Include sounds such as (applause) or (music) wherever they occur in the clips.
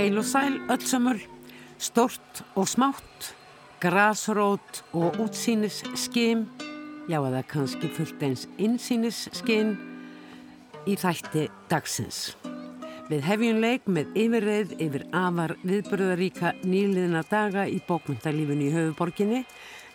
Heil og sæl öllsömmul, stort og smátt, grasrót og útsýnis skim, já eða kannski fullt eins insýnis skim í þætti dagsins. Við hefjum leik með yfirreið yfir afar viðbröðaríka nýliðina daga í bókmyndalífunni í höfuborginni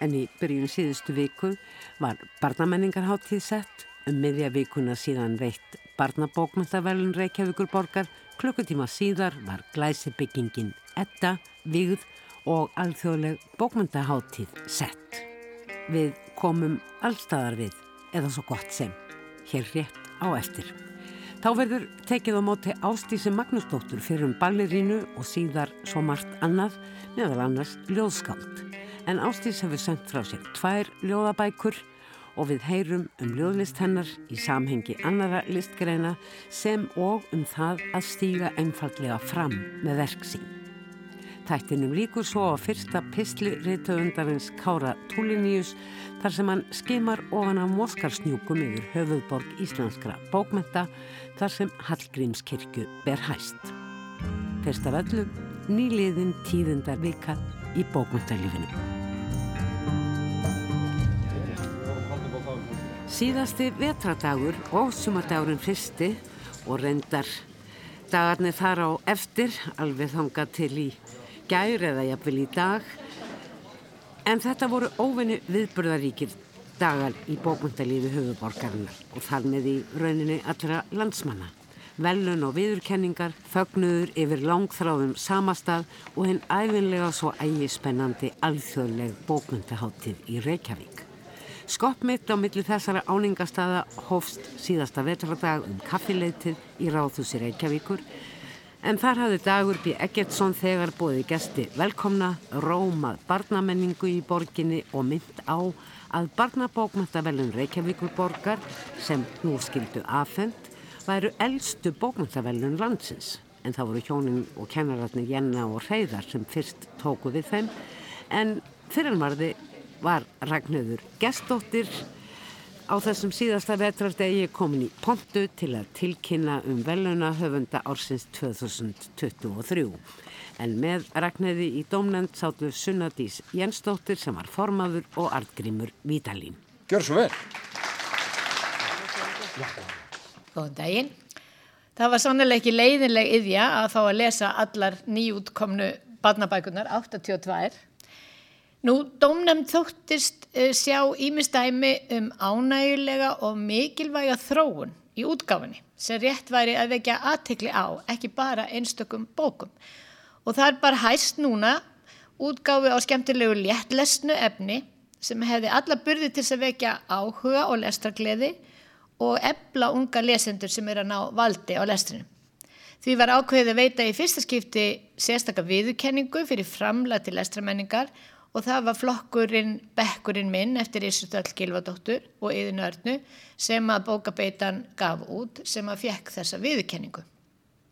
en í byrjun síðustu viku var barnamenningarháttíð sett. Um miðja vikuna síðan veitt barnabókmyndavelun Reykjavíkur borgar klukkutíma síðar var glæsibyggingin etta, vigð og alþjóðleg bókmyndaháttíð sett. Við komum allstaðar við eða svo gott sem hér rétt á eftir. Þá verður tekið á móti Ástísi Magnúsdóttur fyrir um ballerínu og síðar svo margt annað, meðal annars ljóðskáld. En Ástís hefur sendt frá sér tvær ljóðabækur og við heyrum um ljóðlist hennar í samhengi annara listgreina sem og um það að stíga einfallega fram með verksín. Tættinum líkur svo á fyrsta pistli reytöfundarins Kára Túliníus þar sem hann skimar ofan af Moskarsnjúkum yfir höfuðborg íslenskra bókmenta þar sem Hallgrímskirkju ber hæst. Fyrst af öllu nýliðin tíðindar vika í bókmyndarlífinu. Síðasti vetradagur og sumardagurinn fyrsti og reyndar dagarnir þar á eftir alveg þanga til í gær eða jafnvel í dag en þetta voru óvinni viðburðaríkir dagar í bókmyndalífi höfuborgarinnar og þar með í rauninni allra landsmanna. Velun og viðurkenningar, fögnuður yfir langþráðum samastað og henn æfinlega svo ægi spennandi alþjóðleg bókmyndaháttíð í Reykjavík. Skopp mitt á milli þessara áningastada hófst síðasta vetradag um kaffileitið í Ráðhúsi Reykjavíkur En þar hafði Dagur B. Eggertsson þegar bóði gæsti velkomna, rómað barnamenningu í borginni og mynd á að barnabókmæntavelun Reykjavíkur borgar sem nú skildu afhengt væru eldstu bókmæntavelun landsins. En það voru hjónin og kennararnir Jenna og Reyðar sem fyrst tóku við þeim. En fyrirmarði var Ragnöður Gestóttir Á þessum síðasta vetrardegi komin í pontu til að tilkynna um veluna höfunda ársins 2023. En með Ragnæði í domnend sátu Sunnadís Jensdóttir sem var formaður og artgrímur Vítalín. Gjör svo vel. Góðan daginn. Það var sannlega ekki leiðinleg yðja að fá að lesa allar nýjútkomnu badnabækunar, 82. Nú, dómnefnd þóttist uh, sjá ímistæmi um ánægulega og mikilvæga þróun í útgáfinni sem rétt væri að vekja aðtekli á, ekki bara einstökum bókum. Og það er bara hæst núna útgáfi á skemmtilegu léttlesnu efni sem hefði alla burði til að vekja áhuga og lestragleði og ebla unga lesendur sem er að ná valdi á lestrinu. Því var ákveðið að veita í fyrsta skipti sérstakka viðurkenningu fyrir framla til lestramenningar og það var flokkurinn Bekkurinn minn eftir Ísutöld Gilvadóttur og Yðin Örnu sem að bókabeitan gaf út sem að fjekk þessa viðkenningu.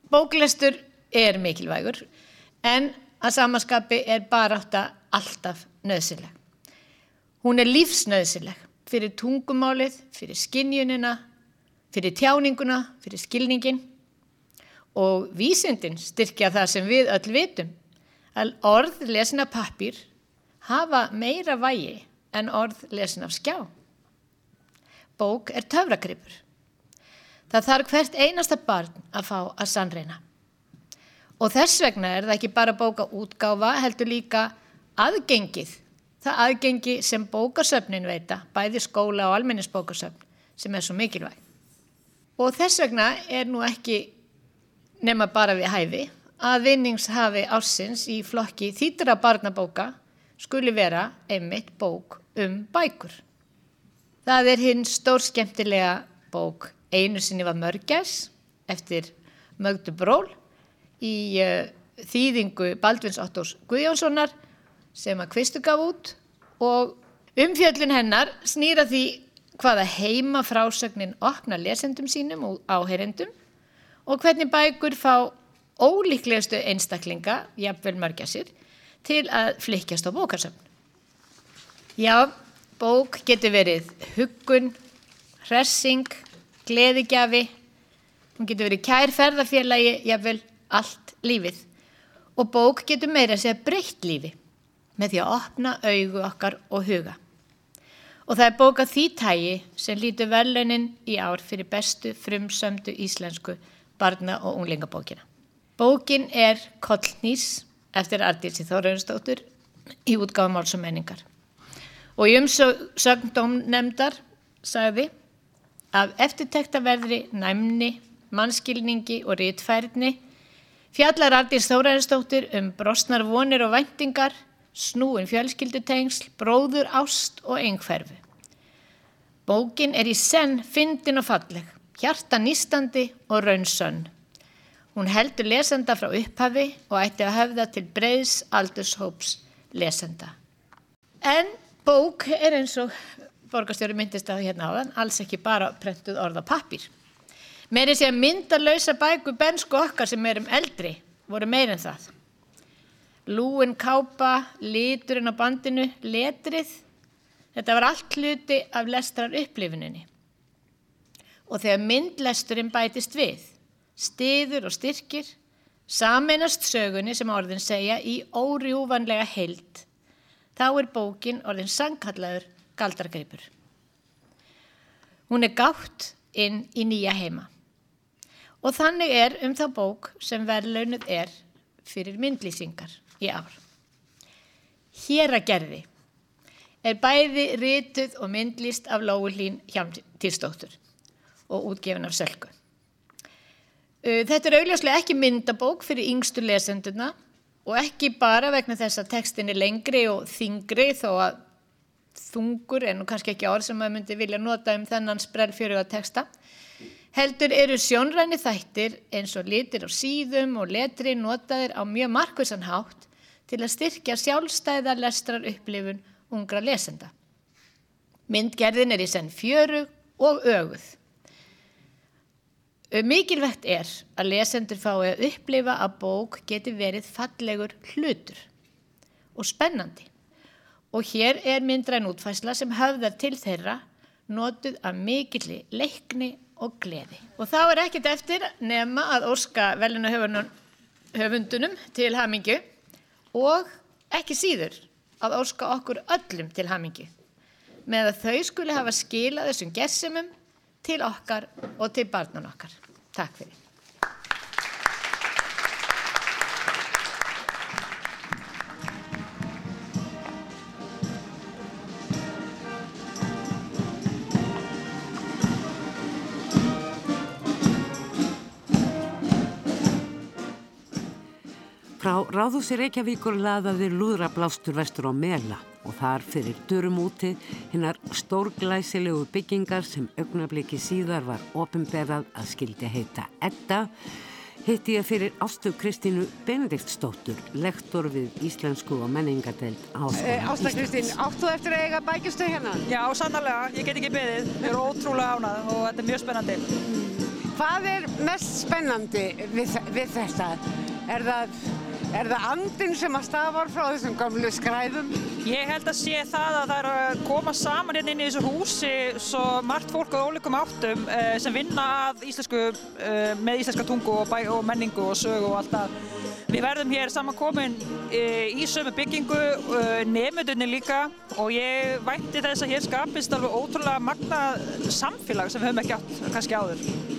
Bóklestur er mikilvægur en að samaskapi er baráta alltaf nöðsileg. Hún er lífsnöðsileg fyrir tungumálið, fyrir skinnjunina, fyrir tjáninguna, fyrir skilningin og vísindin styrkja það sem við öll vitum að orð lesina pappir hafa meira vægi en orð lesin af skjá. Bók er töfragripur. Það þarf hvert einasta barn að fá að sannreina. Og þess vegna er það ekki bara bóka útgáfa, heldur líka aðgengið. Það aðgengi sem bókasöfnin veita, bæði skóla og almenningsbókasöfn, sem er svo mikilvæg. Og þess vegna er nú ekki nema bara við hæfi að vinningshafi ársins í flokki þýttra barnabóka skuli vera einmitt bók um bækur. Það er hinn stór skemmtilega bók Einu sinni var mörgæs eftir Mögdu Bról í uh, þýðingu Baldvins Óttós Guðjónssonar sem að Kvistu gaf út og umfjöllin hennar snýra því hvaða heima frásögnin opna lesendum sínum og áheyrendum og hvernig bækur fá ólíklegustu einstaklinga, jafnvel mörgæsir, til að flikjast á bókarsöfn. Já, bók getur verið huggun, hressing, gleðigjafi, hún getur verið kærferðarfélagi, jáfnvel allt lífið. og bók getur meira að segja breytt lífi með því að opna augu okkar og huga. Og það er bóka því tægi sem lítur verðlaunin í ár fyrir bestu frumsömdu íslensku barna- og unglingabókina. Bókin er Kollnís eftir Ardísi Þóraunstóttur í útgáðum máls og menningar. Og í umsögndómnemdar sagði af eftirtektaverðri næmni, mannskilningi og rítfærni fjallar Ardís Þóraunstóttur um brosnar vonir og vendingar snúin fjölskyldutengsl, bróður, ást og einhverfu. Bókin er í senn fyndin og falleg, hjarta nýstandi og raunsönn. Hún heldur lesenda frá upphafi og ætti að höfða til breyðs aldurshóps lesenda. En bók er eins og borgarstjóri myndist að hérna á þann, alls ekki bara prentuð orða pappir. Meiri sé að myndalösa bæku bensku okkar sem erum eldri voru meir en það lúin kápa, liturinn á bandinu, letrið. Þetta var allt hluti af lestrar upplifuninni. Og þegar myndlesturinn bætist við, stiður og styrkir, sameinast sögunni sem orðin segja í órjúvanlega heild, þá er bókin orðin sangkallaður galdargripur. Hún er gátt inn í nýja heima. Og þannig er um þá bók sem verðlaunuð er fyrir myndlýsingar í ár. Hér að gerði er bæði rituð og myndlist af Lóulín Hjámtíðsdóttur og útgefin af Sölku. Þetta er augljóslega ekki myndabók fyrir yngstu lesenduna og ekki bara vegna þess að tekstin er lengri og þingri þó að þungur en kannski ekki ár sem maður myndi vilja nota um þennan sprellfjöru að teksta. Heldur eru sjónræni þættir eins og litir og síðum og letri notaðir á mjög markvísan hátt til að styrkja sjálfstæða lestrar upplifun ungra lesenda. Myndgerðin er í senn fjöru og öguð. Mikilvægt er að lesendur fái að upplifa að bók geti verið fallegur hlutur og spennandi. Og hér er myndræn útfæsla sem höfðar til þeirra notuð af mikilli leikni og gleði. Og þá er ekkit eftir nema að óska velinu höfundunum til hamingu og ekki síður að óska okkur öllum til hamingi með að þau skuli hafa skilað þessum gessimum til okkar og til barnan okkar. Takk fyrir. Frá Ráðhúsi Reykjavíkur laðaði lúðrablástur vestur á Mela og þar fyrir durum úti hinnar stórglæsilegu byggingar sem augnabliki síðar var ofinberað að skildi heita Edda hitti ég fyrir Ástu Kristínu Benediktsdóttur, lektor við Íslensku og menningadeild Háskóla eh, Íslands. Ásta Kristín, áttu eftir að eiga bækjustu hérna? Já, sannarlega, ég get ekki beðið, ég er ótrúlega ánað og þetta er mjög spennandi. Hvað er mest spennandi við, við þetta? Er það Er það andin sem að stafar frá þessum gamlu skræðum? Ég held að sé það að það er að koma saman hérna inn í þessu húsi svo margt fólk á ólíkum áttum eh, sem vinna að íslensku, eh, með íslenska tungu og, bæ, og menningu og sögu og allt það. Við verðum hér samankomin eh, í sömu byggingu, nefndunni líka og ég vænti þess að hér skapist alveg ótrúlega magna samfélag sem við höfum ekki átt kannski áður.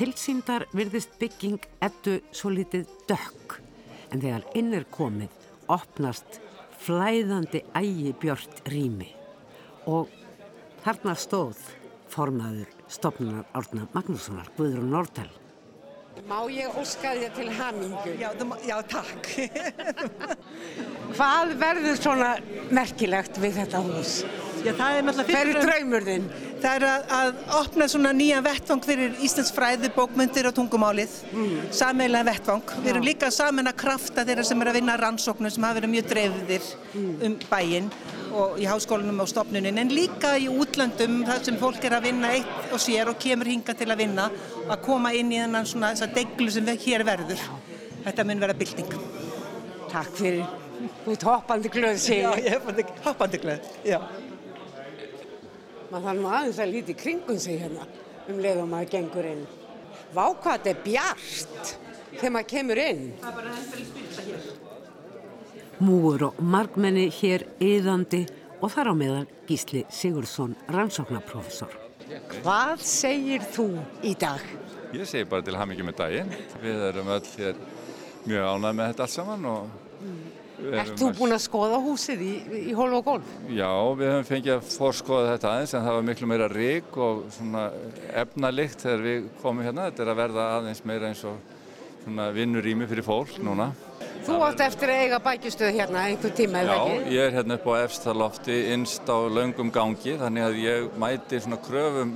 Tilsýndar virðist bygging ettu svo litið dökk en þegar inn er komið opnast flæðandi ægi björnt rými og þarna stóð formaður stopnunar Árna Magnússonar, Guðrún Nortal. Má ég óska þér til hamingu? Já, já takk. (laughs) Hvað verður svona merkilegt við þetta hús? Já, það er náttúrulega fyrir... Hver er draumur þinn? Það er að, að opna svona nýja vettvang fyrir Íslands fræði, bókmyndir og tungumálið, mm. sameiginlega vettvang. Við erum líka saman að krafta þeirra sem er að vinna rannsóknum sem hafa verið mjög dreifðir mm. um bæinn og í háskólanum og stopnunin, en líka í útlandum þar sem fólk er að vinna eitt og sér og kemur hinga til að vinna, að koma inn í þennan svona þessa deglu sem hér verður. Þetta mun vera bylting. Takk fyrir. Þú ert hoppandi glöð, ég. Já, ég er hoppandi glöð, já maður þarf nú aðeins að líti kringum sig hérna um leið og maður gengur inn. Vá hvað þetta er bjart þegar maður kemur inn. Múur og margmenni hér yðandi og þar á meðal Gísli Sigurðsson, rannsóknarprofessor. Hvað segir þú í dag? Ég segi bara til ham ekki með daginn. Við erum öll hér mjög ánæg með þetta allt saman og við Ert þú búinn að skoða húsið í, í hólf og gólf? Já, við höfum fengið að fórskoða þetta aðeins en það var miklu meira rík og efnalikt þegar við komum hérna. Þetta er að verða aðeins meira eins og vinnurými fyrir fólk núna. Þú átt eftir að eiga bækjustöð hérna einhver tíma eða Já, ekki? ég er hérna upp á efstalofti innst á laungum gangi þannig að ég mæti svona kröfum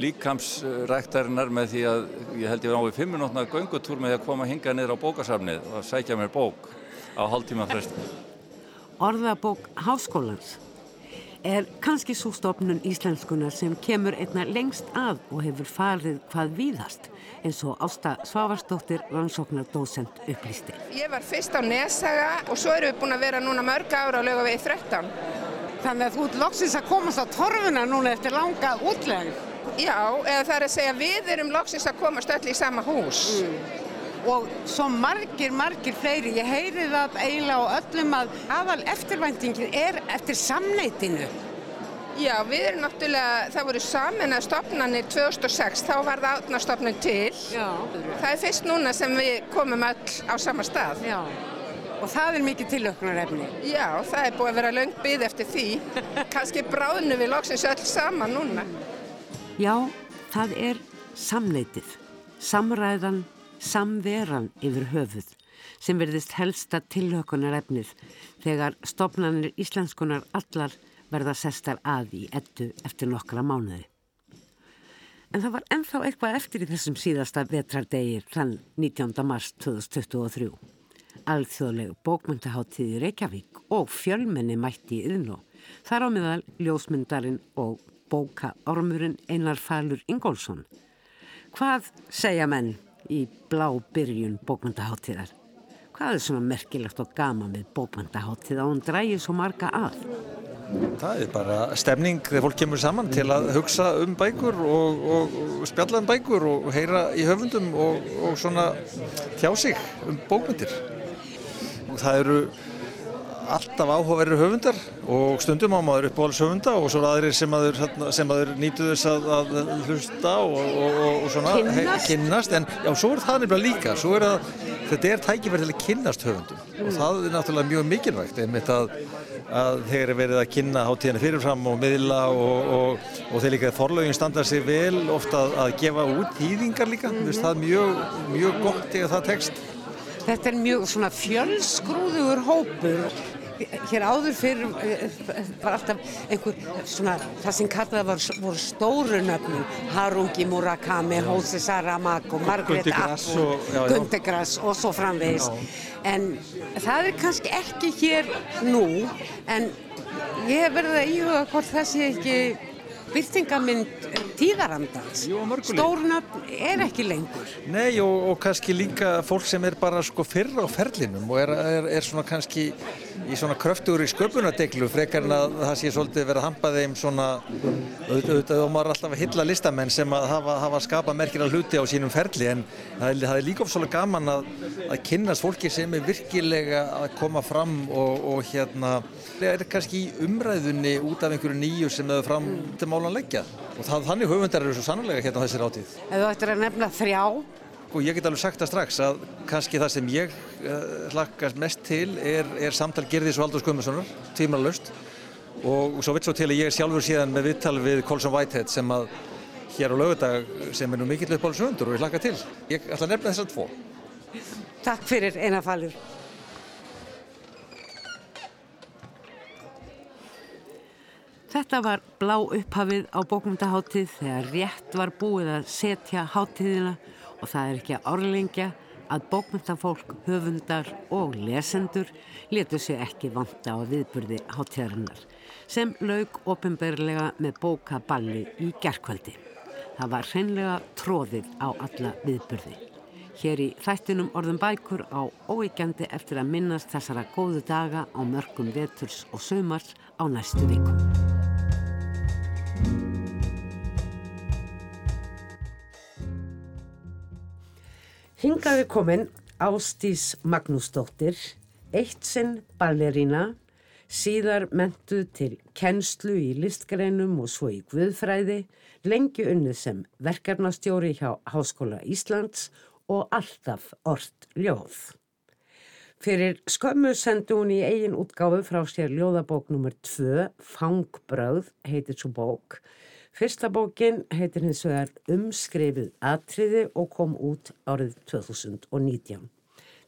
líkamsræktarinnar með því að ég held ég var á við fimm minútna göngutúr með því að koma hinga niður á bókasafnið og sækja mér bók á hálftíma fresti. Orðabók Háskólans er kannski svo stofnun íslenskunar sem kemur einna lengst að og hefur farið hvað víðast eins og Ásta Svavarsdóttir rannsóknardósent upplýsti. Ég var fyrst á Nesaga og svo erum við búin að vera núna mörg ára á lögavegi 13. Þannig að þú loksins að komast á torfuna núna eftir langa útlegin. Já, eða það er að segja við erum loksins að komast öll í sama hús. Og svo margir, margir fleiri. Ég heyri það eiginlega á öllum að aðal eftirvæntingin er eftir samneitinu. Já, við erum náttúrulega, það voru samin að stopnarnir 2006, þá var það átnastofnun til. Já. Það er fyrst núna sem við komum öll á sama stað. Já. Og það er mikið tilöknarefni. Já, það er búið að vera löng byð eftir því. Kanski bráðnu við loksins öll saman núna. Já, það er samneitið, samræðan, samveran yfir höfuð sem verðist helsta tilhökunarefnið þegar stopnarnir íslenskunar allar verða sestar að í ettu eftir nokkra mánuði. En það var ennþá eitthvað eftir í þessum síðasta vetrardegir þann 19. mars 2023. Alþjóðlegu bókmyndaháttíði Reykjavík og fjölmenni mætti í yðnó. Þar á meðal ljósmyndarinn og bókaormurinn Einar Falur Ingólfsson. Hvað segja menn í blá byrjun bókmyndaháttíðar? Hvað er svona merkilegt og gaman við bókmyndaháttíð að hún drægir svo marga að? Það er bara stemning þegar fólk kemur saman til að hugsa um bækur og, og, og spjalla um bækur og heyra í höfundum og, og svona tjá sig um bókmyndir. Og það eru alltaf áhugaverður höfundar og stundum á maður uppáhalds höfunda og svo aðrir sem aður, sem aður nýtu þess að, að hlusta og svona Kynnast. kynnast. En já, svo er það nefnilega líka. Er að þetta er tækifæri til að kynnast höfundum og það er náttúrulega mjög mikilvægt einmitt að að þeir verið að kynna hátíðina fyrirfram og miðla og, og, og þeir líka forlaugin standa sig vel ofta að, að gefa út þýðingar líka, mm -hmm. það er mjög, mjög gott eða það tekst. Þetta er mjög svona fjölsgrúðugur hópur. Hér áður fyrir var alltaf einhver svona, það sem kallaði var, voru stóru nöfnum. Harungi Murakami, Jose Saramago, Margaret Atwood, og- já, já. Gunter Grass og svo framvegis. En það er kannski ekki hér nú, en ég hef verið að íhuga hvort það sé ekki byrtingamind tíðarandans. Mörgu leyti. Stórnöfn er ekki lengur. Nei og, og kannski líka fólk sem er bara sko fyrr á ferlinum og er, er, er svona kannski í svona kröftugur í sköpunardeglu frekar en að það sé svolítið verið að hampa þeim svona auðvitað og maður er alltaf að hylla listamenn sem að hafa, hafa skapað merkilega hluti á sínum ferli en það er, líka ofsvöldlega gaman að, að kynnast fólki sem er virkilega að koma fram og, og hérna er kannski umræðunni út af einhverju nýju sem þau fram til málan leggja og það, þannig höfundar eru svo sannlega hérna á þessir átíð. Ef þú ættir að nefna þrjá, Og ég get alveg sagt það strax að kannski það sem ég uh, hlakkast mest til er, er samtal Gerðis og Aldur Skummarssonar, tímanlaust. Og svo vilt svo til að ég er sjálfur síðan með viðtal við Colson Whitehead sem að hér á laugardag sem er nú mikill uppáhalds höfundur og ég hlakka til. Ég ætla að nefna þessar tvo. takk fyrir Einar Falur. Þetta var blá upphafið á bókmyndaháttíð þegar rétt var búið að setja háttíðina og það er ekki að orðlengja að bókmyndafólk, höfundar og lesendur letu sig ekki vanta á viðburði háttíðarinnar sem laug ofinberlega með bókaballi í gerkvöldi. Það var hreinlega tróðið á alla viðburði. Hér í þættinum orðum bækur á óíkjandi eftir að minnast þessara góðu daga á mörgum veturs og sömars á næstu vikum. Hingaði komin Ástís Magnúsdóttir, eitt sinn ballerína, síðar mentuð til kennslu í listgreinum og svo í guðfræði, lengi unnið sem verkefnastjóri hjá Háskóla Íslands og alltaf orrt ljóð. Fyrir skömmu sendi hún í eigin útgáfu frá sér ljóðabók nr. 2, Fangbröð, heitir svo bók. Fyrsta bókin heitir hins vegar Umskrifið atriði og kom út árið 2019.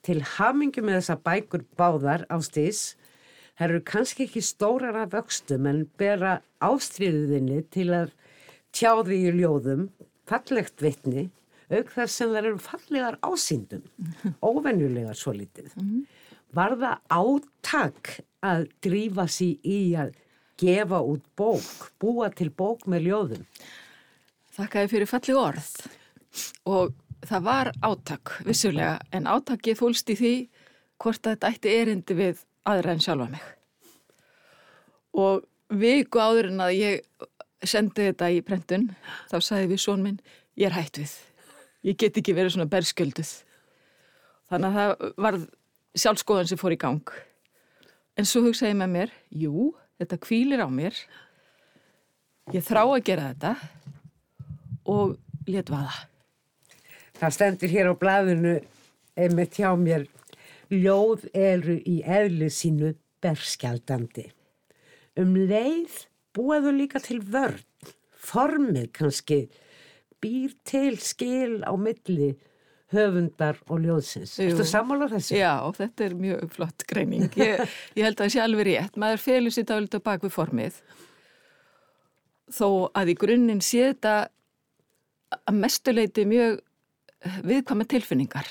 Til hamingu með þessa bækur báðar á stís, þær eru kannski ekki stórar af vöxtum en bera ástriðuðinni til að tjáði í ljóðum, fallegt vitni, auk þar sem þær eru fallegar ásýndum, (laughs) óvenjulegar svo litið. Var það átak að drífa sér í að gefa út bók, búa til bók með ljóðum? Þakkaði fyrir falli orð og það var átak vissulega en átakið fólst í því hvort að þetta ætti erindi við aðra en sjálfa mig. Og viku áður en að ég sendi þetta í prentun þá sagði við són minn ég er hætt við. Ég get ekki verið svona berskölduð. Þannig að það var sjálfskoðan sem fór í gang. En svo hugsaði ég með mér, jú, þetta kvílir á mér. Ég þrá að gera þetta og let vaða. Það stendur hér á blaðinu einmitt hjá mér ljóð eru í eðlu sínu berskjaldandi. Um leið búaðu líka til vörn, formið kannski býr til skil á milli höfundar og ljóðsins. Þú veist sammála þessu? Já, þetta er mjög flott greining. Ég, ég held að það sé alveg rétt. Maður felur sér dálítið bak við formið. Þó að í grunninn sé þetta að mestuleiti mjög viðkvæma tilfinningar.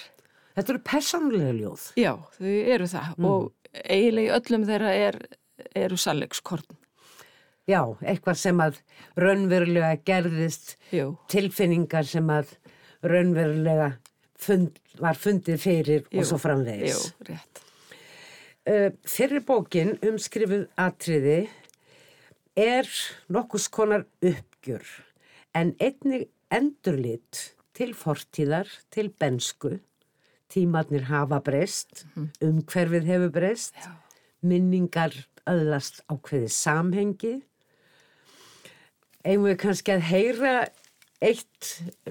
Þetta eru personlega ljóð. Já, þau eru það mm. og eiginlega öllum þeirra er, eru sallegskorn. Já, eitthvað sem að raunverulega gerðist, Jú. tilfinningar sem að raunverulega fund, var fundið fyrir Jú. og svo framvegis. Jú, rétt. Fyrir bókin umskrifuð atriði er nokkus konar uppgjur en einnig endurlit til fortíðar, til bensku, tímatnir hafa breyst, mm. umhverfið hefur breyst, minningar öðlast ákveði samhengi eigum við kannski að heyra eitt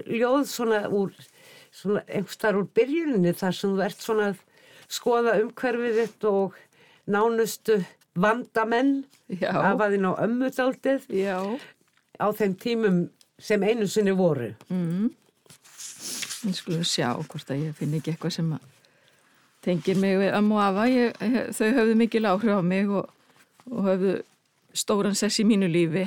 ljóð svona úr svona einhverstar úr byrjuninni þar sem þú ert svona að skoða umhverfið þitt og nánustu vandamenn af að þín á ömmutaldið á þeim tímum sem einu sinni voru. Mm. Ég skulle sjá hvort að ég finn ekki eitthvað sem tengir mig við ömmu afa. Ég, þau höfðu mikil áhrif á mig og, og höfðu stóran sess í mínu lífi.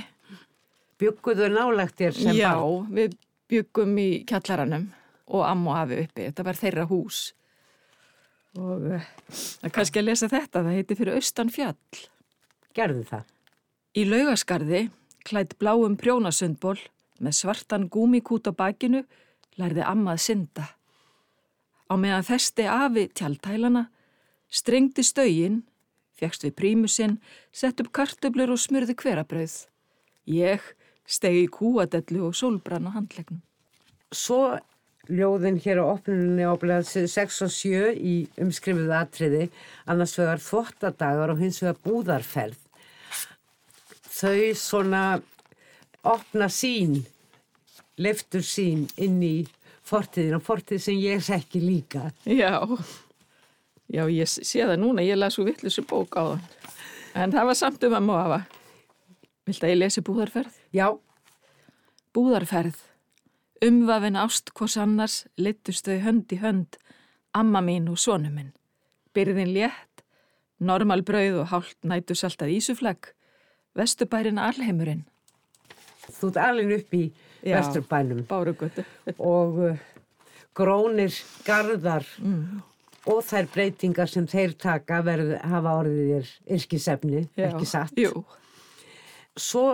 Bygguðu nálagt þér sem Já, barn? Já, við byggum í kjallaranum og ammu hafi uppi. Þetta var þeirra hús. Og uh, það er kannski að lesa þetta. Það heiti fyrir Austan fjall. Gerðu það? Í laugaskarði, klætt bláum prjónasundból, með svartan gúmikút á bakinu, lærði ammað synda. Á meðan þesti afi tjaldtælana, strengdi stögin, fegst við prímusinn, sett upp kartöblur og smurði hverabrauð. Ég stegi kúadellu og sólbrann á handlegnum. Svo ljóðin hér á opnunni á blæðsið 6 og 7 í umskrifuðu atriði, annars vegar þvottadagar og hins vegar búðarferð. Þau svona opna sín, leftur sín inn í fortiðin og fortið sem ég sekki líka. Já, já ég sé það núna, ég las úr vittlusu bók á það. En það var samt um að móa. Vilt að ég lesi búðarferð? Já. Búðarferð. Umvafin ást hvors annars litust þau hönd í hönd, amma mín og sonu minn. Byrðin létt, normal brauð og hálft nætu saltað ísuflegg, vestubærin alheimurinn. Þú ert alveg upp í Já, vesturbænum. (laughs) Og uh, grónir garðar mm. og þær breytingar sem þeir taka verð hafa orðið þér yrkisefni, ekki satt. Jú. Svo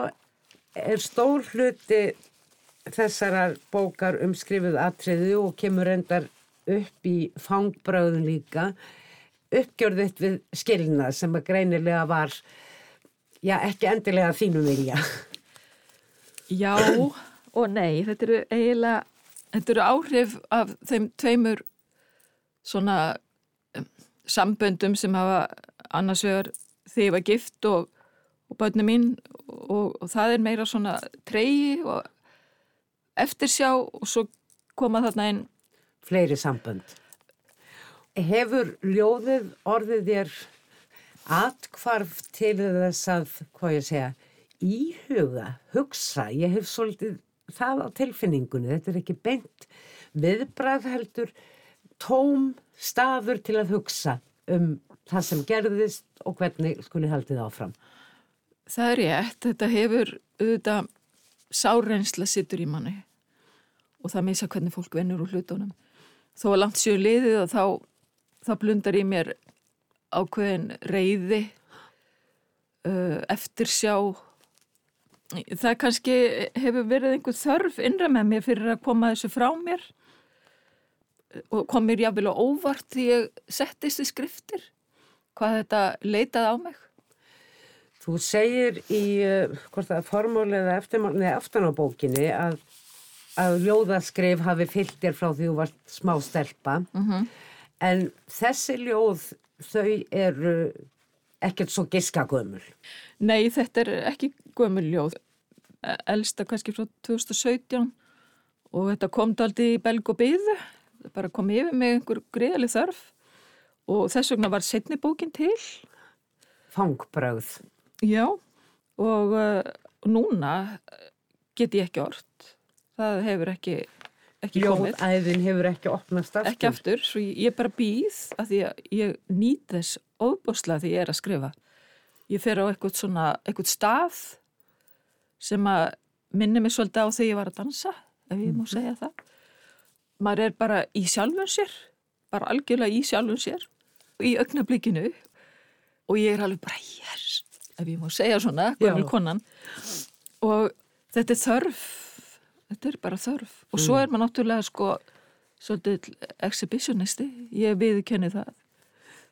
er stór hluti þessarar bókar umskrifuð atriði og kemur endar upp í fangbröðun líka. Uppgjörðitt við skilnað sem að greinilega var já, ekki endilega þínum vilja. Já og nei þetta eru eiginlega þetta eru áhrif af þeim tveimur svona um, samböndum sem hafa annars vegar þegar ég var gift og, og börnum mín og, og það er meira svona treyi og eftirsjá og svo koma þarna inn Fleiri sambönd. Hefur ljóðið orðið þér atkvarf til þess að, hvað ég segja, íhuga, hugsa. Ég hef svolítið það á tilfinningunni. Þetta er ekki beint viðbræð heldur tóm staður til að hugsa um það sem gerðist og hvernig skuli haldið áfram. Það er rétt, þetta hefur auðvitað sárrensla sittur í manni og það misa hvernig fólk vennur úr hlutunum. Þó að langt séu liðið og þá, þá blundar í mér ákveðin reyði, uh, eftirsjá. Það kannski hefur verið einhver þörf innra með mér fyrir að koma þessu frá mér og kom mér jáfnvel á óvart því ég settist í skriftir hvað þetta leitaði á mig. Þú segir í uh, formúli eða eftirmál, nei, aftan á bókinni að, að ljóðaskrif hafi fyllt þér frá því þú varst smá stelpa en þessi ljóð þau eru ekkert svo giskagömmul. Nei, þetta er ekki gömuljóð. Elsta kannski frá 2017 og þetta kom daldi í belg og byðu. Bara kom yfir með einhver greiðaleg þörf og þess vegna var setni bókin til. Fangbröð. Já, og uh, núna get ég ekki orð. Það hefur ekki, ekki komið. Ljóðæðin hefur ekki opnast aftur. Ekki aftur, svo ég, ég bara býð að því að ég nýt þess ofbúslega því ég er að skrifa. Ég fer á eitthvað svona, eitthvað stað sem að minni mig svolítið á þegar ég var að dansa, ef ég má segja það. Maður er bara í sjálfun sér, bara algjörlega í sjálfun sér, í augnablikinu og ég er alveg bara, yes, ef ég má segja svona, konan. Og þetta er þörf, þetta er bara þörf. Og svo er maður náttúrulega sko, svolítið exhibitionisti, ég viðkenni það.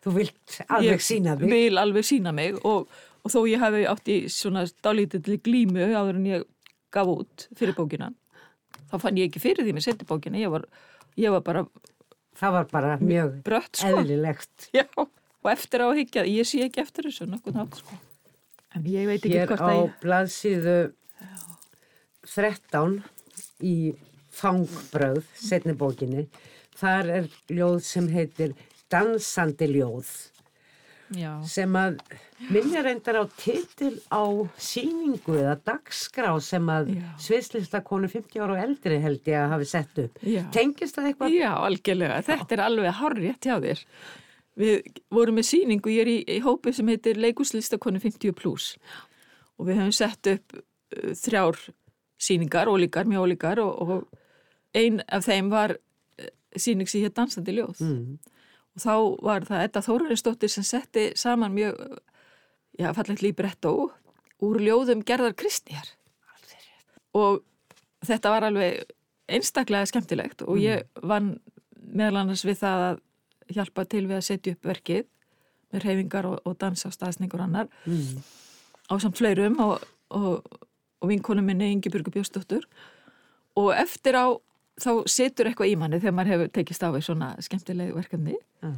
Þú vilt alveg Ég sína þig. vil alveg sína mig og, og þó ég hafi átt í svona dálítið glímu áður en ég gaf út fyrir bókina þá fann ég ekki fyrir því með setja bókina ég var, ég var bara Það var bara mjög brött sko eðlilegt. Já, og eftir á að higgja ég sé ekki eftir þessu nokkuð nátt sko en ég veit ekki Hér hvort á að ég blaðsíðu 13 í fangbröð, setni bókinni, þar er ljóð sem heitir Dansandi ljóð Já, sem að minja reyndar á titil á síningu eða dagskrá sem að Já. sviðslista konu 50 ára og eldri held ég að hafi sett upp. Já. Tengist það eitthvað? Já, algjörlega. Þetta er alveg harrið hjá þér. Við vorum með síningu, ég er í, í hópi sem heitir Leikurslistakonu 50 plus og við höfum sett upp uh, þrjár síningar, ólíkar, mjög ólíkar og, og ein af þeim var uh, síning sem hér dansandi ljóð. Mm. og þá var það Edda Þóraristóttir sem setti saman mjög, já, fallegt líbrettó úr ljóðum gerðar kristnýjar. Og þetta var alveg einstaklega skemmtilegt og ég vann meðal annars við það að hjálpa til við að setja upp verkið með reyfingar og, og dansa og staðsningur annar Mm. á samt fleirum og, og, og vinkonu minni Ingi Björgu Bjóstóttur og eftir á þá setur eitthvað í manni þegar maður hefur tekist á við svona skemmtilegu verkefni Já.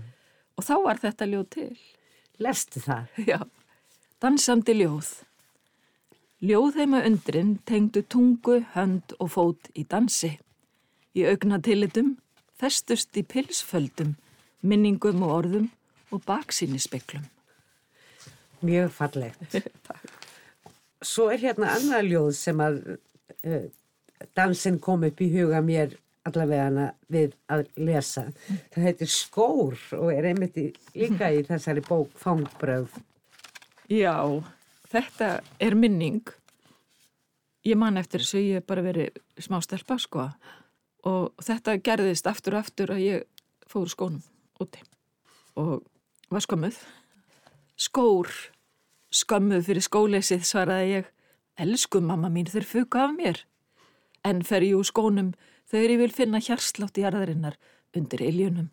og þá var þetta ljóð til Lestu það? (laughs) Já, dansandi ljóð. Ljóðheima undrin tengdu tungu, hönd og fót í dansi. Í augnatilitum festust í pilsföldum, minningum og orðum og baksýnispeklum. Mjög fallegt. (laughs) Svo er hérna annað ljóð sem að uh, dansinn kom upp í huga mér allavega við að lesa. Það heitir Skór og er einmitt í, líka í þessari bók Fangbröð. Já, þetta er minning. Ég man eftir þessu, ég hef bara verið smá stelpa, sko. Og þetta gerðist aftur og aftur að ég fór skónum úti. Og var skömmuð. Skór, skömmuð fyrir skóleysið, svaraði ég. Elsku mamma mín, þeir fuka af mér. En fer ég úr skónum þegar ég vil finna hjarslátt í jarðarinnar undir iljunum.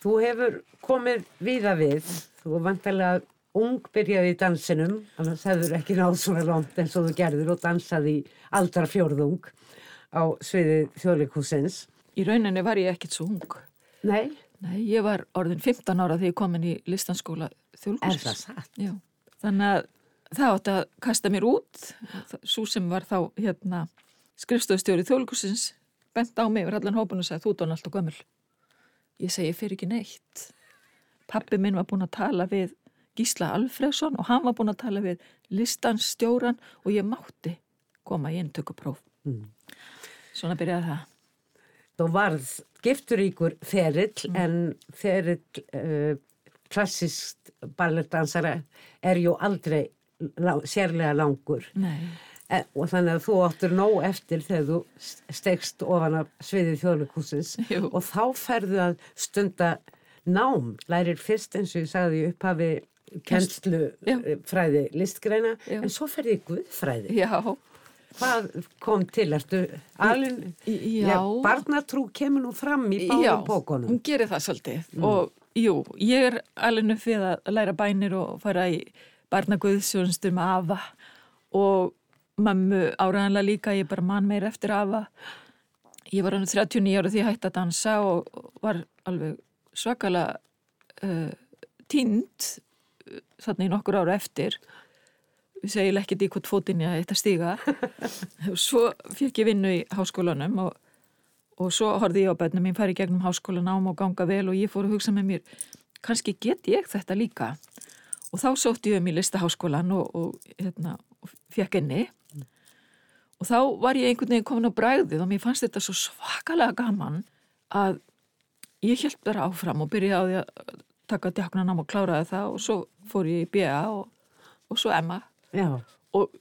Þú hefur komið víða við, þú var vantarlega ung byrjaði í dansinum, annars hefur ekki náð svona langt eins og þú gerður og dansaði í aldra fjórðung á sviði þjóðleikúsins. Í rauninni var ég ekkert svo ung. Nei, Nei, ég var orðin 15 ára þegar ég kom inn í listanskóla er þjóðlíkusins. það satt? Já, þannig að það átti að kasta mér út, svo sem var þá hérna skrifstofstjóri þjóðlíkusins, bent á mig yfir allan hópun og sagði þú dón alltaf gömul. Ég segi fyrir ekki neitt. Pappi minn var búin að tala við Gísla Alfredsson og hann var búin að tala við listanstjóran og ég mátti koma í inntökupróf. Mm. Svona byrjaði það. Þú varð gifturíkur ferill en ferill uh, klassist ballettdansara er ju aldrei sérlega langur. E, og þannig að þú áttur nóg eftir þegar þú stegst ofan af sviðið þjóðleikúsins og þá ferðu að stunda nám, lærir fyrst eins og ég sagði upphafi kennslu eh, fræði listgreina Já. en svo ferði í guðfræði. Já, Hvað kom til? Ertu já. barnatrú kemur nú fram í báðum bókunum. hún gerir það svolítið og jú, ég er alveg upp við að læra bænir og fara í barnaguðsjónstur með afa og mömmu áraðanlega líka, ég bara man meir eftir afa. Ég var hann 39 ára því ég hætti að dansa og og var alveg svakalega uh, tínd uh, þarna í nokkur ára eftir. Við segjum ekkert í hvort fótinn ég ætti að stíga. (laughs) Svo fekk ég vinnu í háskólanum og og svo horfði ég á börnum mín færi gegnum háskólanám og ganga vel og ég fór að hugsa með mér kannski get ég þetta líka? Og þá sótti ég um í listaháskólan og, og, hérna, og fekk inni. Og þá var ég einhvern veginn komin á bræðið og mér fannst þetta svo svakalega gaman að ég held bara áfram og byrjaði að taka djáknarnám og kláraði það og svo fór ég í BA og, og svo Emma Já, og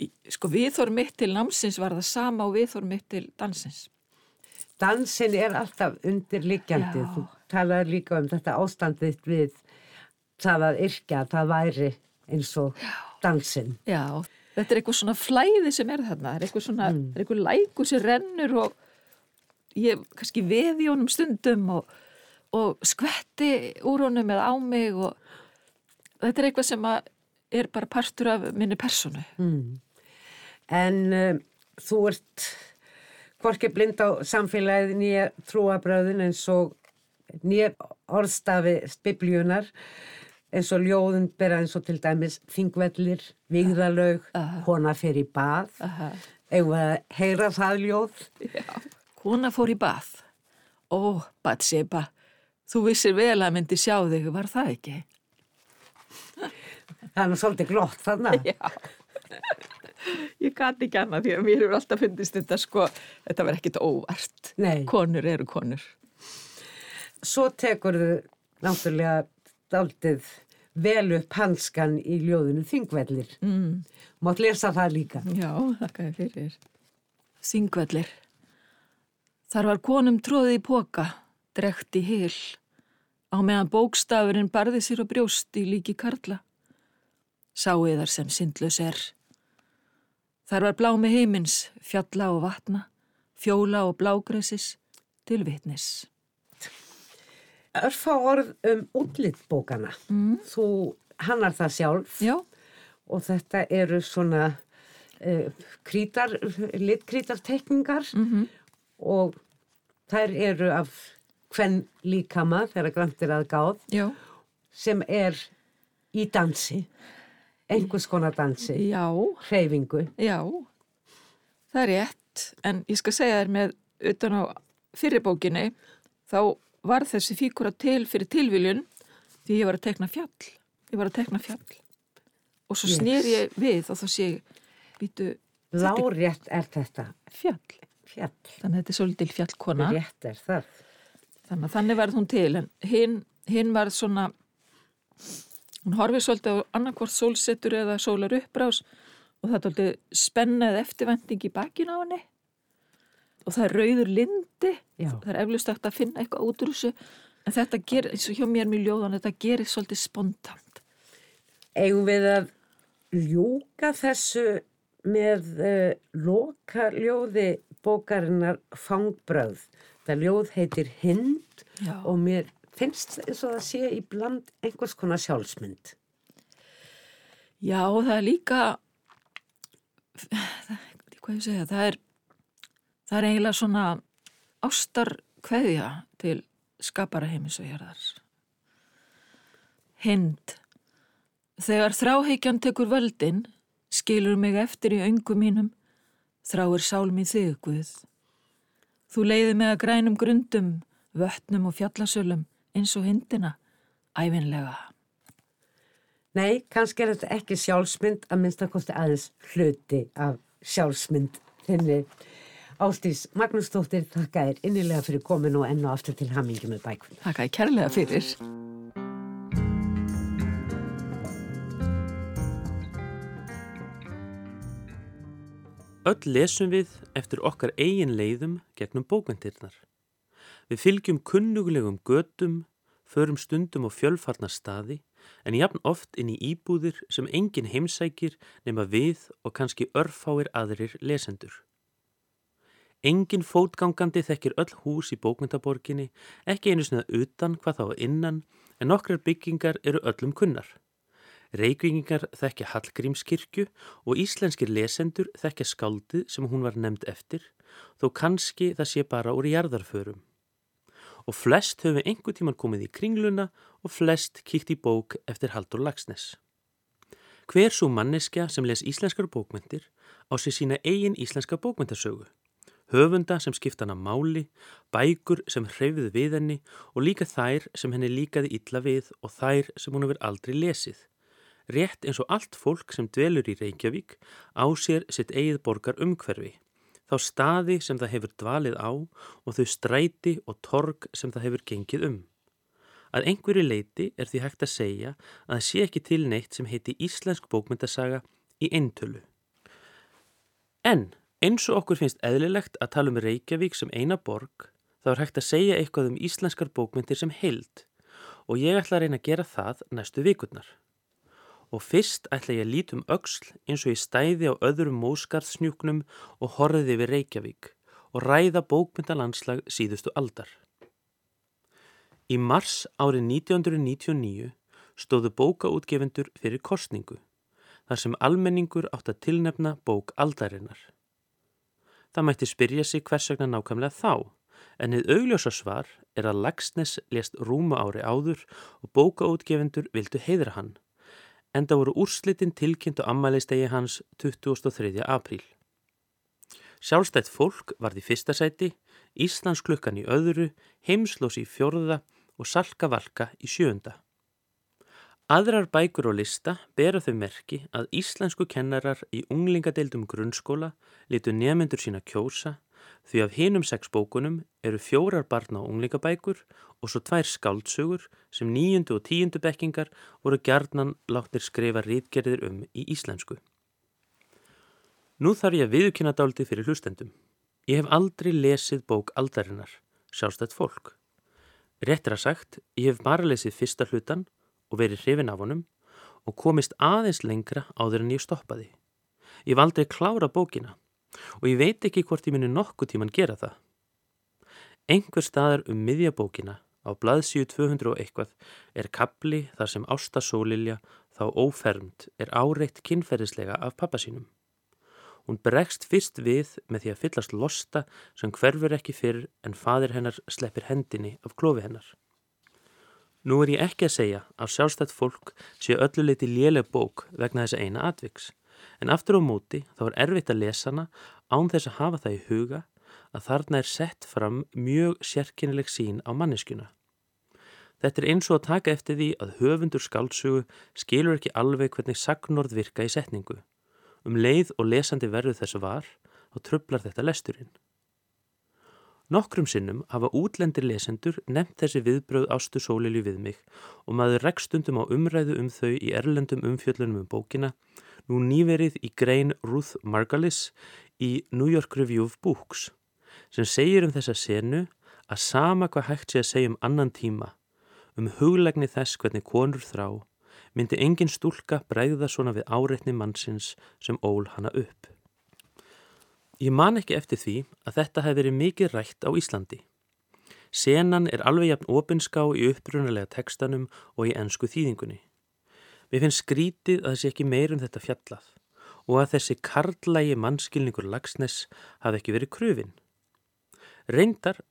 í- sko viðþór mitt til námsins var það sama og viðþór mitt til dansins dansin er alltaf undirliggjandi. Já. Þú talaði líka um þetta ástandið við það að yrkja, það væri eins og dansin. Já, þetta er eitthvað svona flæði sem er þarna, það er eitthvað svona, mm. er eitthvað lækur sem rennur og ég kannski veði honum stundum og, og skvetti úr honum eða á mig og þetta er eitthvað sem að er bara partur af minni personu. Mm. En uh, þú ert hvorki blind á samfélagið nýja trúabröðin eins og nýja orðstafi biblíunar eins og ljóðun bera eins og til dæmis þingvellir, vigðalaug, hona fer í bað. Eigum við að heyra það ljóð? Kona fór í bað. Ó, Batseba, þú vissir vel að myndi sjá þig, var það ekki? Það er svolítið glott þarna. (laughs) Já. Ég gati ekki annað því að mér hefur alltaf fundist þetta sko, þetta var ekkit óvart. Nei. Konur eru konur. Svo tekur þau náttúrulega daldið vel upp hanskan í ljóðinu Þingvellir. Mm. Mátt lesa það líka. Já, þakka þér fyrir. Þingvellir. Þar var konum tróðið í póka, drekt í hil, á meðan bókstafurinn barði sér á brjóst í líki karla. Sáu þar sem syndlös er. Þar var blámi heimins, fjalla og vatna, fjóla og blágræsis, til vitnis. Örfá orð um útlitbókana. Mm. Þú hannar það sjálf Já, og þetta eru svona uh, krítar, litkrítartekningar Mhm. og þær eru af hvern líkama þegar grantir að gáð já, sem er í dansi, einhvers konar dansi, já, hreyfingu. já. Það er rétt, en ég skal segja þér með utan á fyrirbókinni, þá var þessi fíkura til fyrir tilviljun því ég var að tekna fjall. Ég var að tekna fjall. Og svo Yes. snýr ég við og þá sé ég, býtu, Lárétt er þetta fjall. fjall, Þannig að þetta er svolítil fjallkona. rétt er það. Þannig að þannig varð hún til, en hinn, hinn var svona, hún horfið svolítið á annarkvort sólsetur eða sólar uppbrás og það er svolítið spennað eftirvending í bakinu á henni og það er rauður lindi, Já. það er eflust eftir að finna eitthvað út úr þessu, en þetta gerir, eins og hjá mér mjög ljóðan, þetta gerir svolítið spontant. Eigum við að ljúka þessu með uh, loka ljóði bókarinnar Fangbröð. Það ljóð heitir Hind Já. og mér finnst eins og það sé í bland einhvers konar sjálfsmynd. Já, það er líka, hvað ég segja, það er, það er eiginlega svona ástarkveðja til skapara heimis og hérðar. Hind. Þegar þráheikjan tekur völdin, skilur mig eftir í öngum mínum, þráir sál mín þig, Guð. Þú leiði mig að grænum grundum, vötnum og fjallasölum eins og hindina, æfinlega. Nei, kannski er þetta ekki sjálfsmynd að minnst að kosti aðeins hluti af sjálfsmynd þinni. Ástís Magnúsdóttir, þakka þér innilega fyrir komin og enn og aftur til hamingi með bækuna. Þakka þér kærlega fyrir. Öll lesum við eftir okkar eigin leiðum gegnum bókvendirnar. Við fylgjum kunnugulegum götum, förum stundum á fjölfarnar staði, en jafn oft inn í íbúðir sem engin heimsækir nema við og kannski örfáir aðrir lesendur. Engin fótgangandi þekkir öll hús í bókmyndaborginni, ekki einu snöða utan hvað þá innan, en nokkrar byggingar eru öllum kunnar. Reykvingingar þekkja Hallgrímskirkju og íslenskir lesendur þekkja skáldið sem hún var nefnd eftir, þó kannski það sé bara úr jarðarförum. Og flest höfum einhver tíman komið í kringluna og flest kíkt í bók eftir Haldur Lagsnes. Hver svo manneskja sem les íslenskar bókmyndir á sig sína eigin íslenska bókmyndasögu? Höfunda sem skipta hana máli, bækur sem hreyfið við henni og líka þær sem henni líkaði illa við og þær sem hún hefur aldrei lesið rétt eins og allt fólk sem dvelur í Reykjavík á sér sitt eigið borgar umhverfi, þá staði sem það hefur dvalið á og þau stræti og torg sem það hefur gengið um. Að einhverju leiti er því hægt að segja að það sé ekki til neitt sem heiti Íslensk bókmyndasaga í eintölu. En eins og okkur finnst eðlilegt að tala um Reykjavík sem eina borg, þá er hægt að segja eitthvað um íslenskar bókmyndir sem heild og ég ætla að reyna að gera það næstu vikurnar og fyrst ætla ég að lítum auksl eins og ég stæði á öðrum móskarðsnjúknum og horfiði við Reykjavík og ræða bókmyndalandslag síðustu aldar. Í mars árið 1999 stóðu bókaútgefendur fyrir kostningu, þar sem almenningur átt að tilnefna bók aldarinnar. Það mætti spyrja sig hvers vegna nákvæmlega þá, en þið augljósa svar er að Lagsnes lést rúma ári áður og bókaútgefendur vildu heiðra hann enda voru úrslitin tilkynnt á ammælistegi hans 23. apríl. Sjálfstætt fólk varði fyrsta sæti, Íslands klukkan í öðru, heimslós í fjörða og salka valka í sjönda. Aðrar bækur og lista bera þau merki að íslensku kennarar í unglingadeildum grunnskóla litu nefnendur sína kjósa því af hinum sex bókunum eru fjórar barna og unglingabækur og svo tvær skáldsögur sem nýjundu og tíundu bekkingar voru gjarnan láttir skrifa rítgerðir um í íslensku. Nú þarf ég að viðkynna dáliti fyrir hlustendum. Ég hef aldrei lesið bók aldarinnar, sjálfstætt fólk. Réttir að sagt, ég hef bara lesið fyrsta hlutan og verið hrifin af honum og komist aðeins lengra áður en ég stoppaði. Ég valdi að klára bókina og ég veit ekki hvort ég muni nokkuð tíman gera það. Engur staðar um miðjabókina á blaðsíu 200 og eitthvað er kapli þar sem Ásta Sólilja þá ófermt er áreitt kynferðislega af pappa sínum. Hún bregst fyrst við með því að fyllast losta sem hverfur ekki fyrr en fadir hennar sleppir hendinni af klofi hennar. Nú er ég ekki að segja að sjálfstætt fólk sé ölluleiti léleg bók vegna þessa eina atviks en aftur á móti þá er erfitt að lesa hana án þess að hafa það í huga að þarna er sett fram mjög sérkennileg sín á manneskjuna. Þetta er eins og að taka eftir því að höfundur skálsugu skilur ekki alveg hvernig sagnorð virka í setningu. Um leið og lesandi verður þessu var, þá tröflar þetta lesturinn. Nokkrum sinnum hafa útlendir lesendur nefnt þessi viðbröð ástu sólilju við mig og maður rekstundum á umræðu um þau í erlendum umfjöllunum um bókina nú nýverið í grein Ruth Margalis í New York Review of Books sem segir um þessa senu að sama hvað hægt sé að segja um annan tíma, um huglegni þess hvernig konur þrá, myndi engin stúlka bregða svona við áreitni mannsins sem ól hana upp. Ég man ekki eftir því að þetta hef verið mikið rætt á Íslandi. Senan er alveg jafn opinská í upprunalega tekstanum og í ennsku þýðingunni. Mér finnst skrítið að sé ekki meir um þetta fjallað og að þessi karlægi mannskilningur lagsnes hafi ekki verið krufin. Reyndar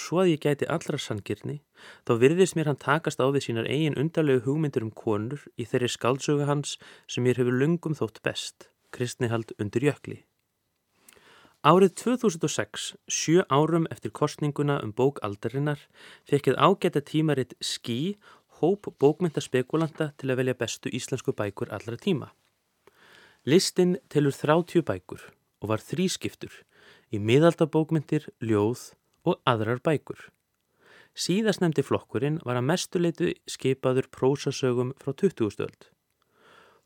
svo að ég gæti allra sangirni, þá virðist mér hann takast á við sínar eigin undarlegu hugmyndur um konur í þeirri skaldsögu hans sem mér hefur lungum þótt best, kristnihald undir jökli. Árið 2006, sjö árum eftir kostninguna um bók aldarinnar, fekkið ágæta tímaritt Skí hóp bókmyndaspekulanta til að velja bestu íslensku bækur allra tíma. Listinn telur 30 bækur og var þrískiptur í miðaldabókmyndir, ljóð og aðrar bækur. Síðast nefndi flokkurinn var að mestuleitu skipaður prósasögum frá 20. stöld.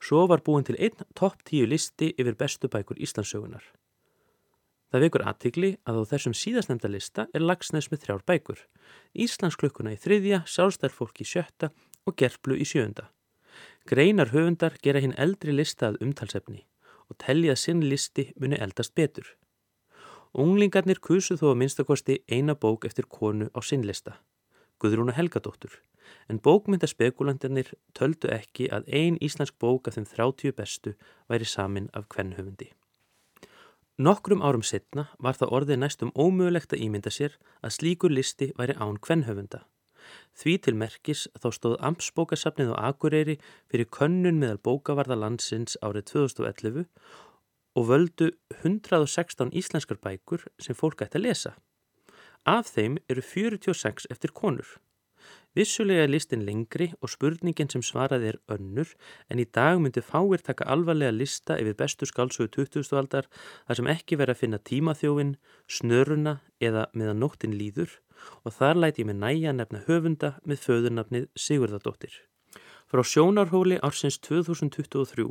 Svo var búin til einn topp tíu listi yfir bestu bækur Íslandsögunar. Það vekur aðtikli að á þessum síðastnefnda lista er lagsnes með þrjár bækur. Íslandsklukkuna í þriðja, sjálfstærfólk í sjötta og gerplu í sjönda. Greinar höfundar gera hinn eldri lista að umtalsefni og tellið að sinn listi muni eldast betur. Unglingarnir kusu þó að minnstakosti eina bók eftir konu á sinnlista, Guðrúna Helgadóttur, en bókmyndaspekulandirnir töldu ekki að ein íslensk bók af þeim 30 bestu væri samin af kvennhöfundi. Nokkrum árum setna var það orðið næstum ómögulegt að ímynda sér að slíkur listi væri án kvennhöfunda. Því til merkis þá stóð Amtsbókasafnið á Akureyri fyrir könnun meðal bókavarða landsins árið 2011 og völdu 116 íslenskar bækur sem fólk ætti að lesa. Af þeim eru 46 eftir konur. Vissulega er listin lengri og spurningin sem svaraði er önnur en í dag myndi fáir taka alvarlega lista yfir bestu skálsögu 20. aldar þar sem ekki verið að finna tímaþjófin, snöruna eða meðan nóttin líður og þar læti ég með næja nefna höfunda með föðurnafnið Sigurðardóttir. Frá sjónarhóli ársins 2023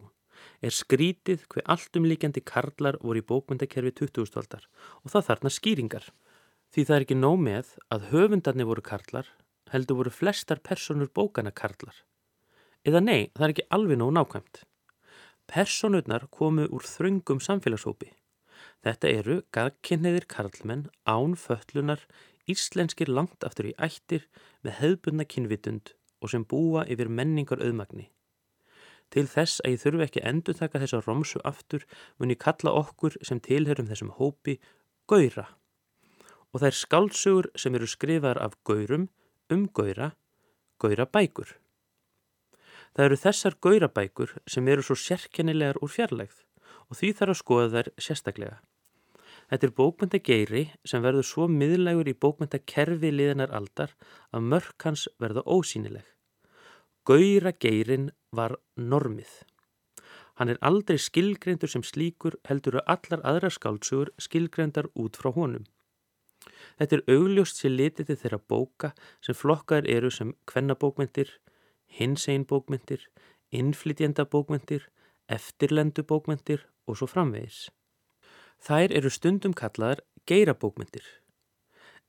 er skrítið hver alltumlíkjandi karlar voru í bókmyndakerfi 20. aldar og það þarna skýringar. Því það er ekki nóg með að höfundarnir voru karlar, heldur voru flestar personur bókana karlar. Eða nei, það er ekki alveg nóg nákvæmt. Personurnar komu úr þröngum samfélagshópi. Þetta eru gagkinniðir karlmenn, án föllunar, íslenskir langt aftur í ættir með hefðbundna kynvitund og sem búa yfir menningar auðmagni. Til þess að ég þurfi ekki endur taka þessa romsu aftur mun ég kalla okkur sem tilherum þessum hópi Gaura. Og það er skálsugur sem eru skrifaðar af Gaurum um Gaura, Gaurabækur. Það eru þessar Gaurabækur sem eru svo sérkennilegar úr fjarlægð og því þarf að skoða þær sérstaklega. Þetta er bókmyndageiri sem verður svo miðlægur í bókmyndakerfi liðanar aldar að mörk hans verða ósýnileg. Gaurageirin var normið. Hann er aldrei skilgreindur sem slíkur heldur að allar aðra skáltsugur skilgreindar út frá honum. Þetta er augljóst sér litið til þeirra bóka sem flokkar eru sem kvennabókmyndir, hinseinbókmyndir, innflytjendabókmyndir, eftirlendubókmyndir og svo framvegis. Þær eru stundum kallaðar geirabókmyndir.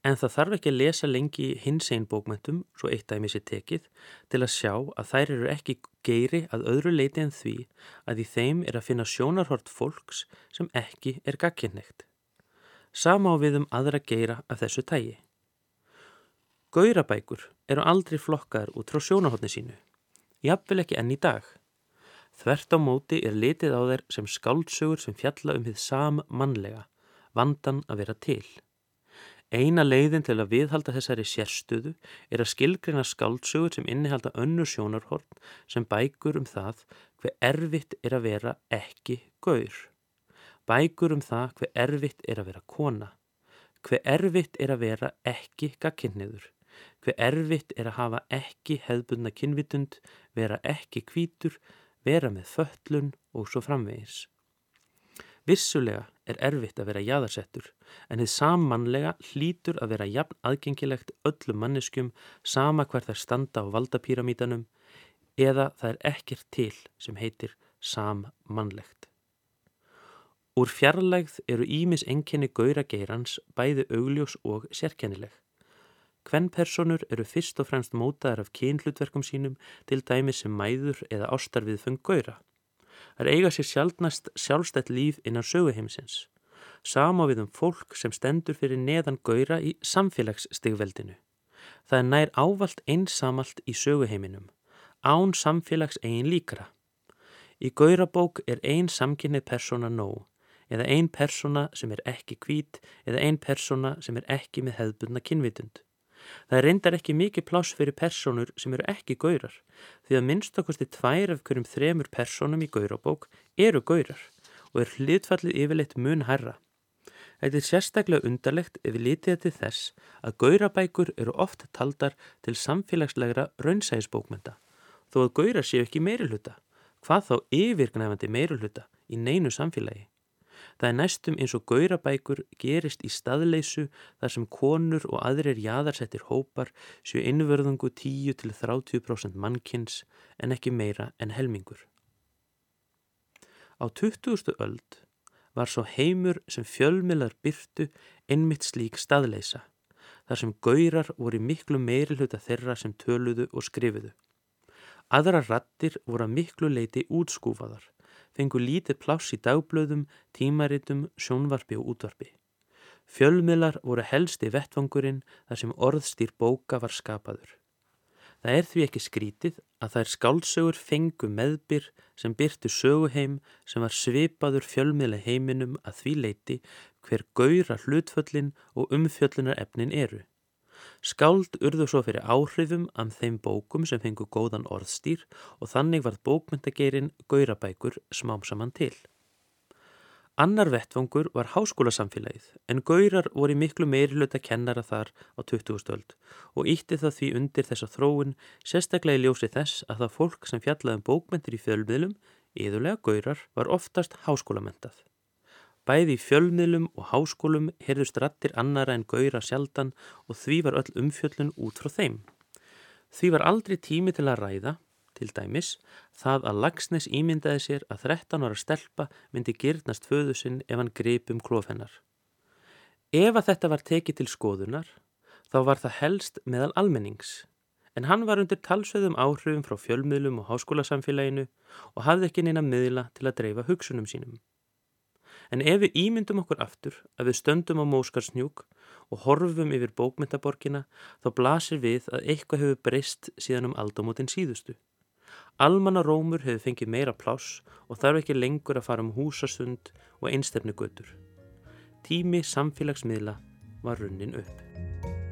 En það þarf ekki að lesa lengi hins einn bókmöntum, svo eitt dæmis er tekið, til að sjá að þær eru ekki geiri að öðru leiti en því að í þeim er að finna sjónarhort fólks sem ekki er gagkinnegt. Samá við um aðra geira af þessu tægi. Gaurabækur eru aldrei flokkaðar út frá sjónarhortni sínu. Jafnvel ekki enn í dag. Þvert á móti er litið á þeir sem skáldsögur sem fjalla um þið sam mannlega, vandan að vera til. Eina leiðin til að viðhalda þessari sérstöðu er að skilgrina skáldsögur sem innihalda önnur sjónarhorn sem bækur um það hver erfitt er að vera ekki gaur. Bækur um það hver erfitt er að vera kona. Hver erfitt er að vera ekki gagkinniður. Hver erfitt er að hafa ekki hefðbundna kynvitund, vera ekki kvítur, vera með föllun og svo framvegis. Vissulega er erfitt að vera jæðarsettur en þið sammannlega hlýtur að vera jafn aðgengilegt öllum manneskjum sama hver þær standa á valdapíramítanum eða það er ekkert til sem heitir sammannlegt. Úr fjarlægð eru ímis enginni gaurageirans bæði augljós og sérkennileg. Hvennpersonur eru fyrst og fremst mótaðar af kynhlutverkum sínum til dæmi sem mæður eða ástarfið fung gaura. Það eiga sér sjálfnast sjálfstætt líf innan söguheimsins. Sama við um fólk sem stendur fyrir neðan gauðra í samfélagsstigveldinu. Það er nær ávalt einsamalt í söguheiminum, án samfélags eigin líkra. Í gauðrabók er ein samkynnið persóna nóg, eða ein persóna sem er ekki hvít eða ein persóna sem er ekki með hefðbundna kynvitund. Það reyndar ekki mikið pláss fyrir persónur sem eru ekki gaurar því að minnstakosti tvær af hverjum þremur persónum í gaurabók eru gaurar og er hlutfallið yfirleitt mun herra. Þetta er sérstaklega undarlegt ef við lítið til þess að gaurabækur eru oft taldar til samfélagslegra raunsæðisbókmynda þó að gaurar séu ekki meiri hluta, hvað þá yfirgnæfandi meiri hluta í neinu samfélagi. Það er næstum eins og gaurabækur gerist í staðleysu þar sem konur og aðrir jaðarsettir hópar séu innverðungu 10-30% mannkins en ekki meira en helmingur. Á 20. öld var svo heimur sem fjölmilar byrtu einmitt slík staðleysa, þar sem gaurar voru miklu meiri hluta þeirra sem töluðu og skrifuðu. Aðra rattir voru að miklu leiti útskúfaðar fengu lítið pláss í dagblöðum, tímaritum, sjónvarpi og útvarpi. Fjölmiðlar voru helst í vettvangurinn þar sem orðstýr bóka var skapaður. Það er því ekki skrítið að þær skálsögur fengu meðbyr sem byrtu söguheim sem var svipaður fjölmiðle heiminum að því leiti hver gaura hlutföllin og umfjöllunar efnin eru. Skáld urðu svo fyrir áhrifum af þeim bókum sem fengu góðan orðstýr og þannig varð bókmyndageirinn Gaurabækur smám saman til. Annar vettvangur var háskólasamfélagið en Gaurar voru miklu meirlöta kennara þar á 20. stöld og ítti það því undir þessa þróun sérstaklega í ljósi þess að það fólk sem fjallaði um bókmyndir í fjölmiðlum, yðurlega Gaurar, var oftast háskólamentað. Bæði í fjölmiðlum og háskólum heyrðust rattir annara en gauðra sjaldan og því var öll umfjöllun út frá þeim. Því var aldrei tími til að ræða, til dæmis, það að Lagsnes ímyndaði sér að 13 ára stelpa myndi gyrnast föðu sinn ef hann greip um klófennar. Ef að þetta var tekið til skoðunar, þá var það helst meðal almennings, en hann var undir talsveðum áhrifum frá fjölmiðlum og háskólasamfélaginu og hafði ekki neina miðla til að dreifa hugsunum sínum. En ef við ímyndum okkur aftur að við stöndum á Móskarsnjúk og horfum yfir bókmyndaborgina þá blasir við að eitthvað hefur breyst síðan um aldamótin síðustu. Almanna rómur hefur fengið meira pláss og þarf ekki lengur að fara um húsasund og einstefnu götur. Tími samfélagsmiðla var runnin upp.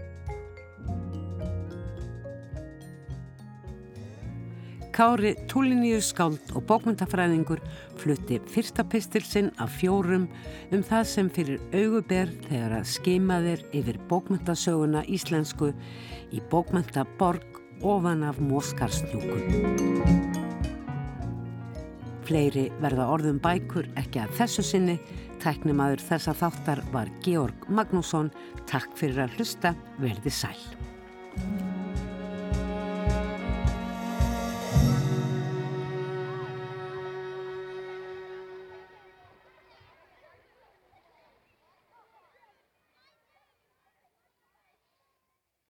Kári Túliníu skáld og bókmyndafræðingur flutti fyrsta pistilsinn af fjórum um það sem fyrir auguber þegar að skeimaðir yfir bókmyndasöguna íslensku í bókmyndaborg ofan af Móskarsnjúkun. Fleiri verða orðum bækur ekki að þessu sinni. Tæknimaður þessa þáttar var Georg Magnússon. Takk fyrir að hlusta. Verði sæl.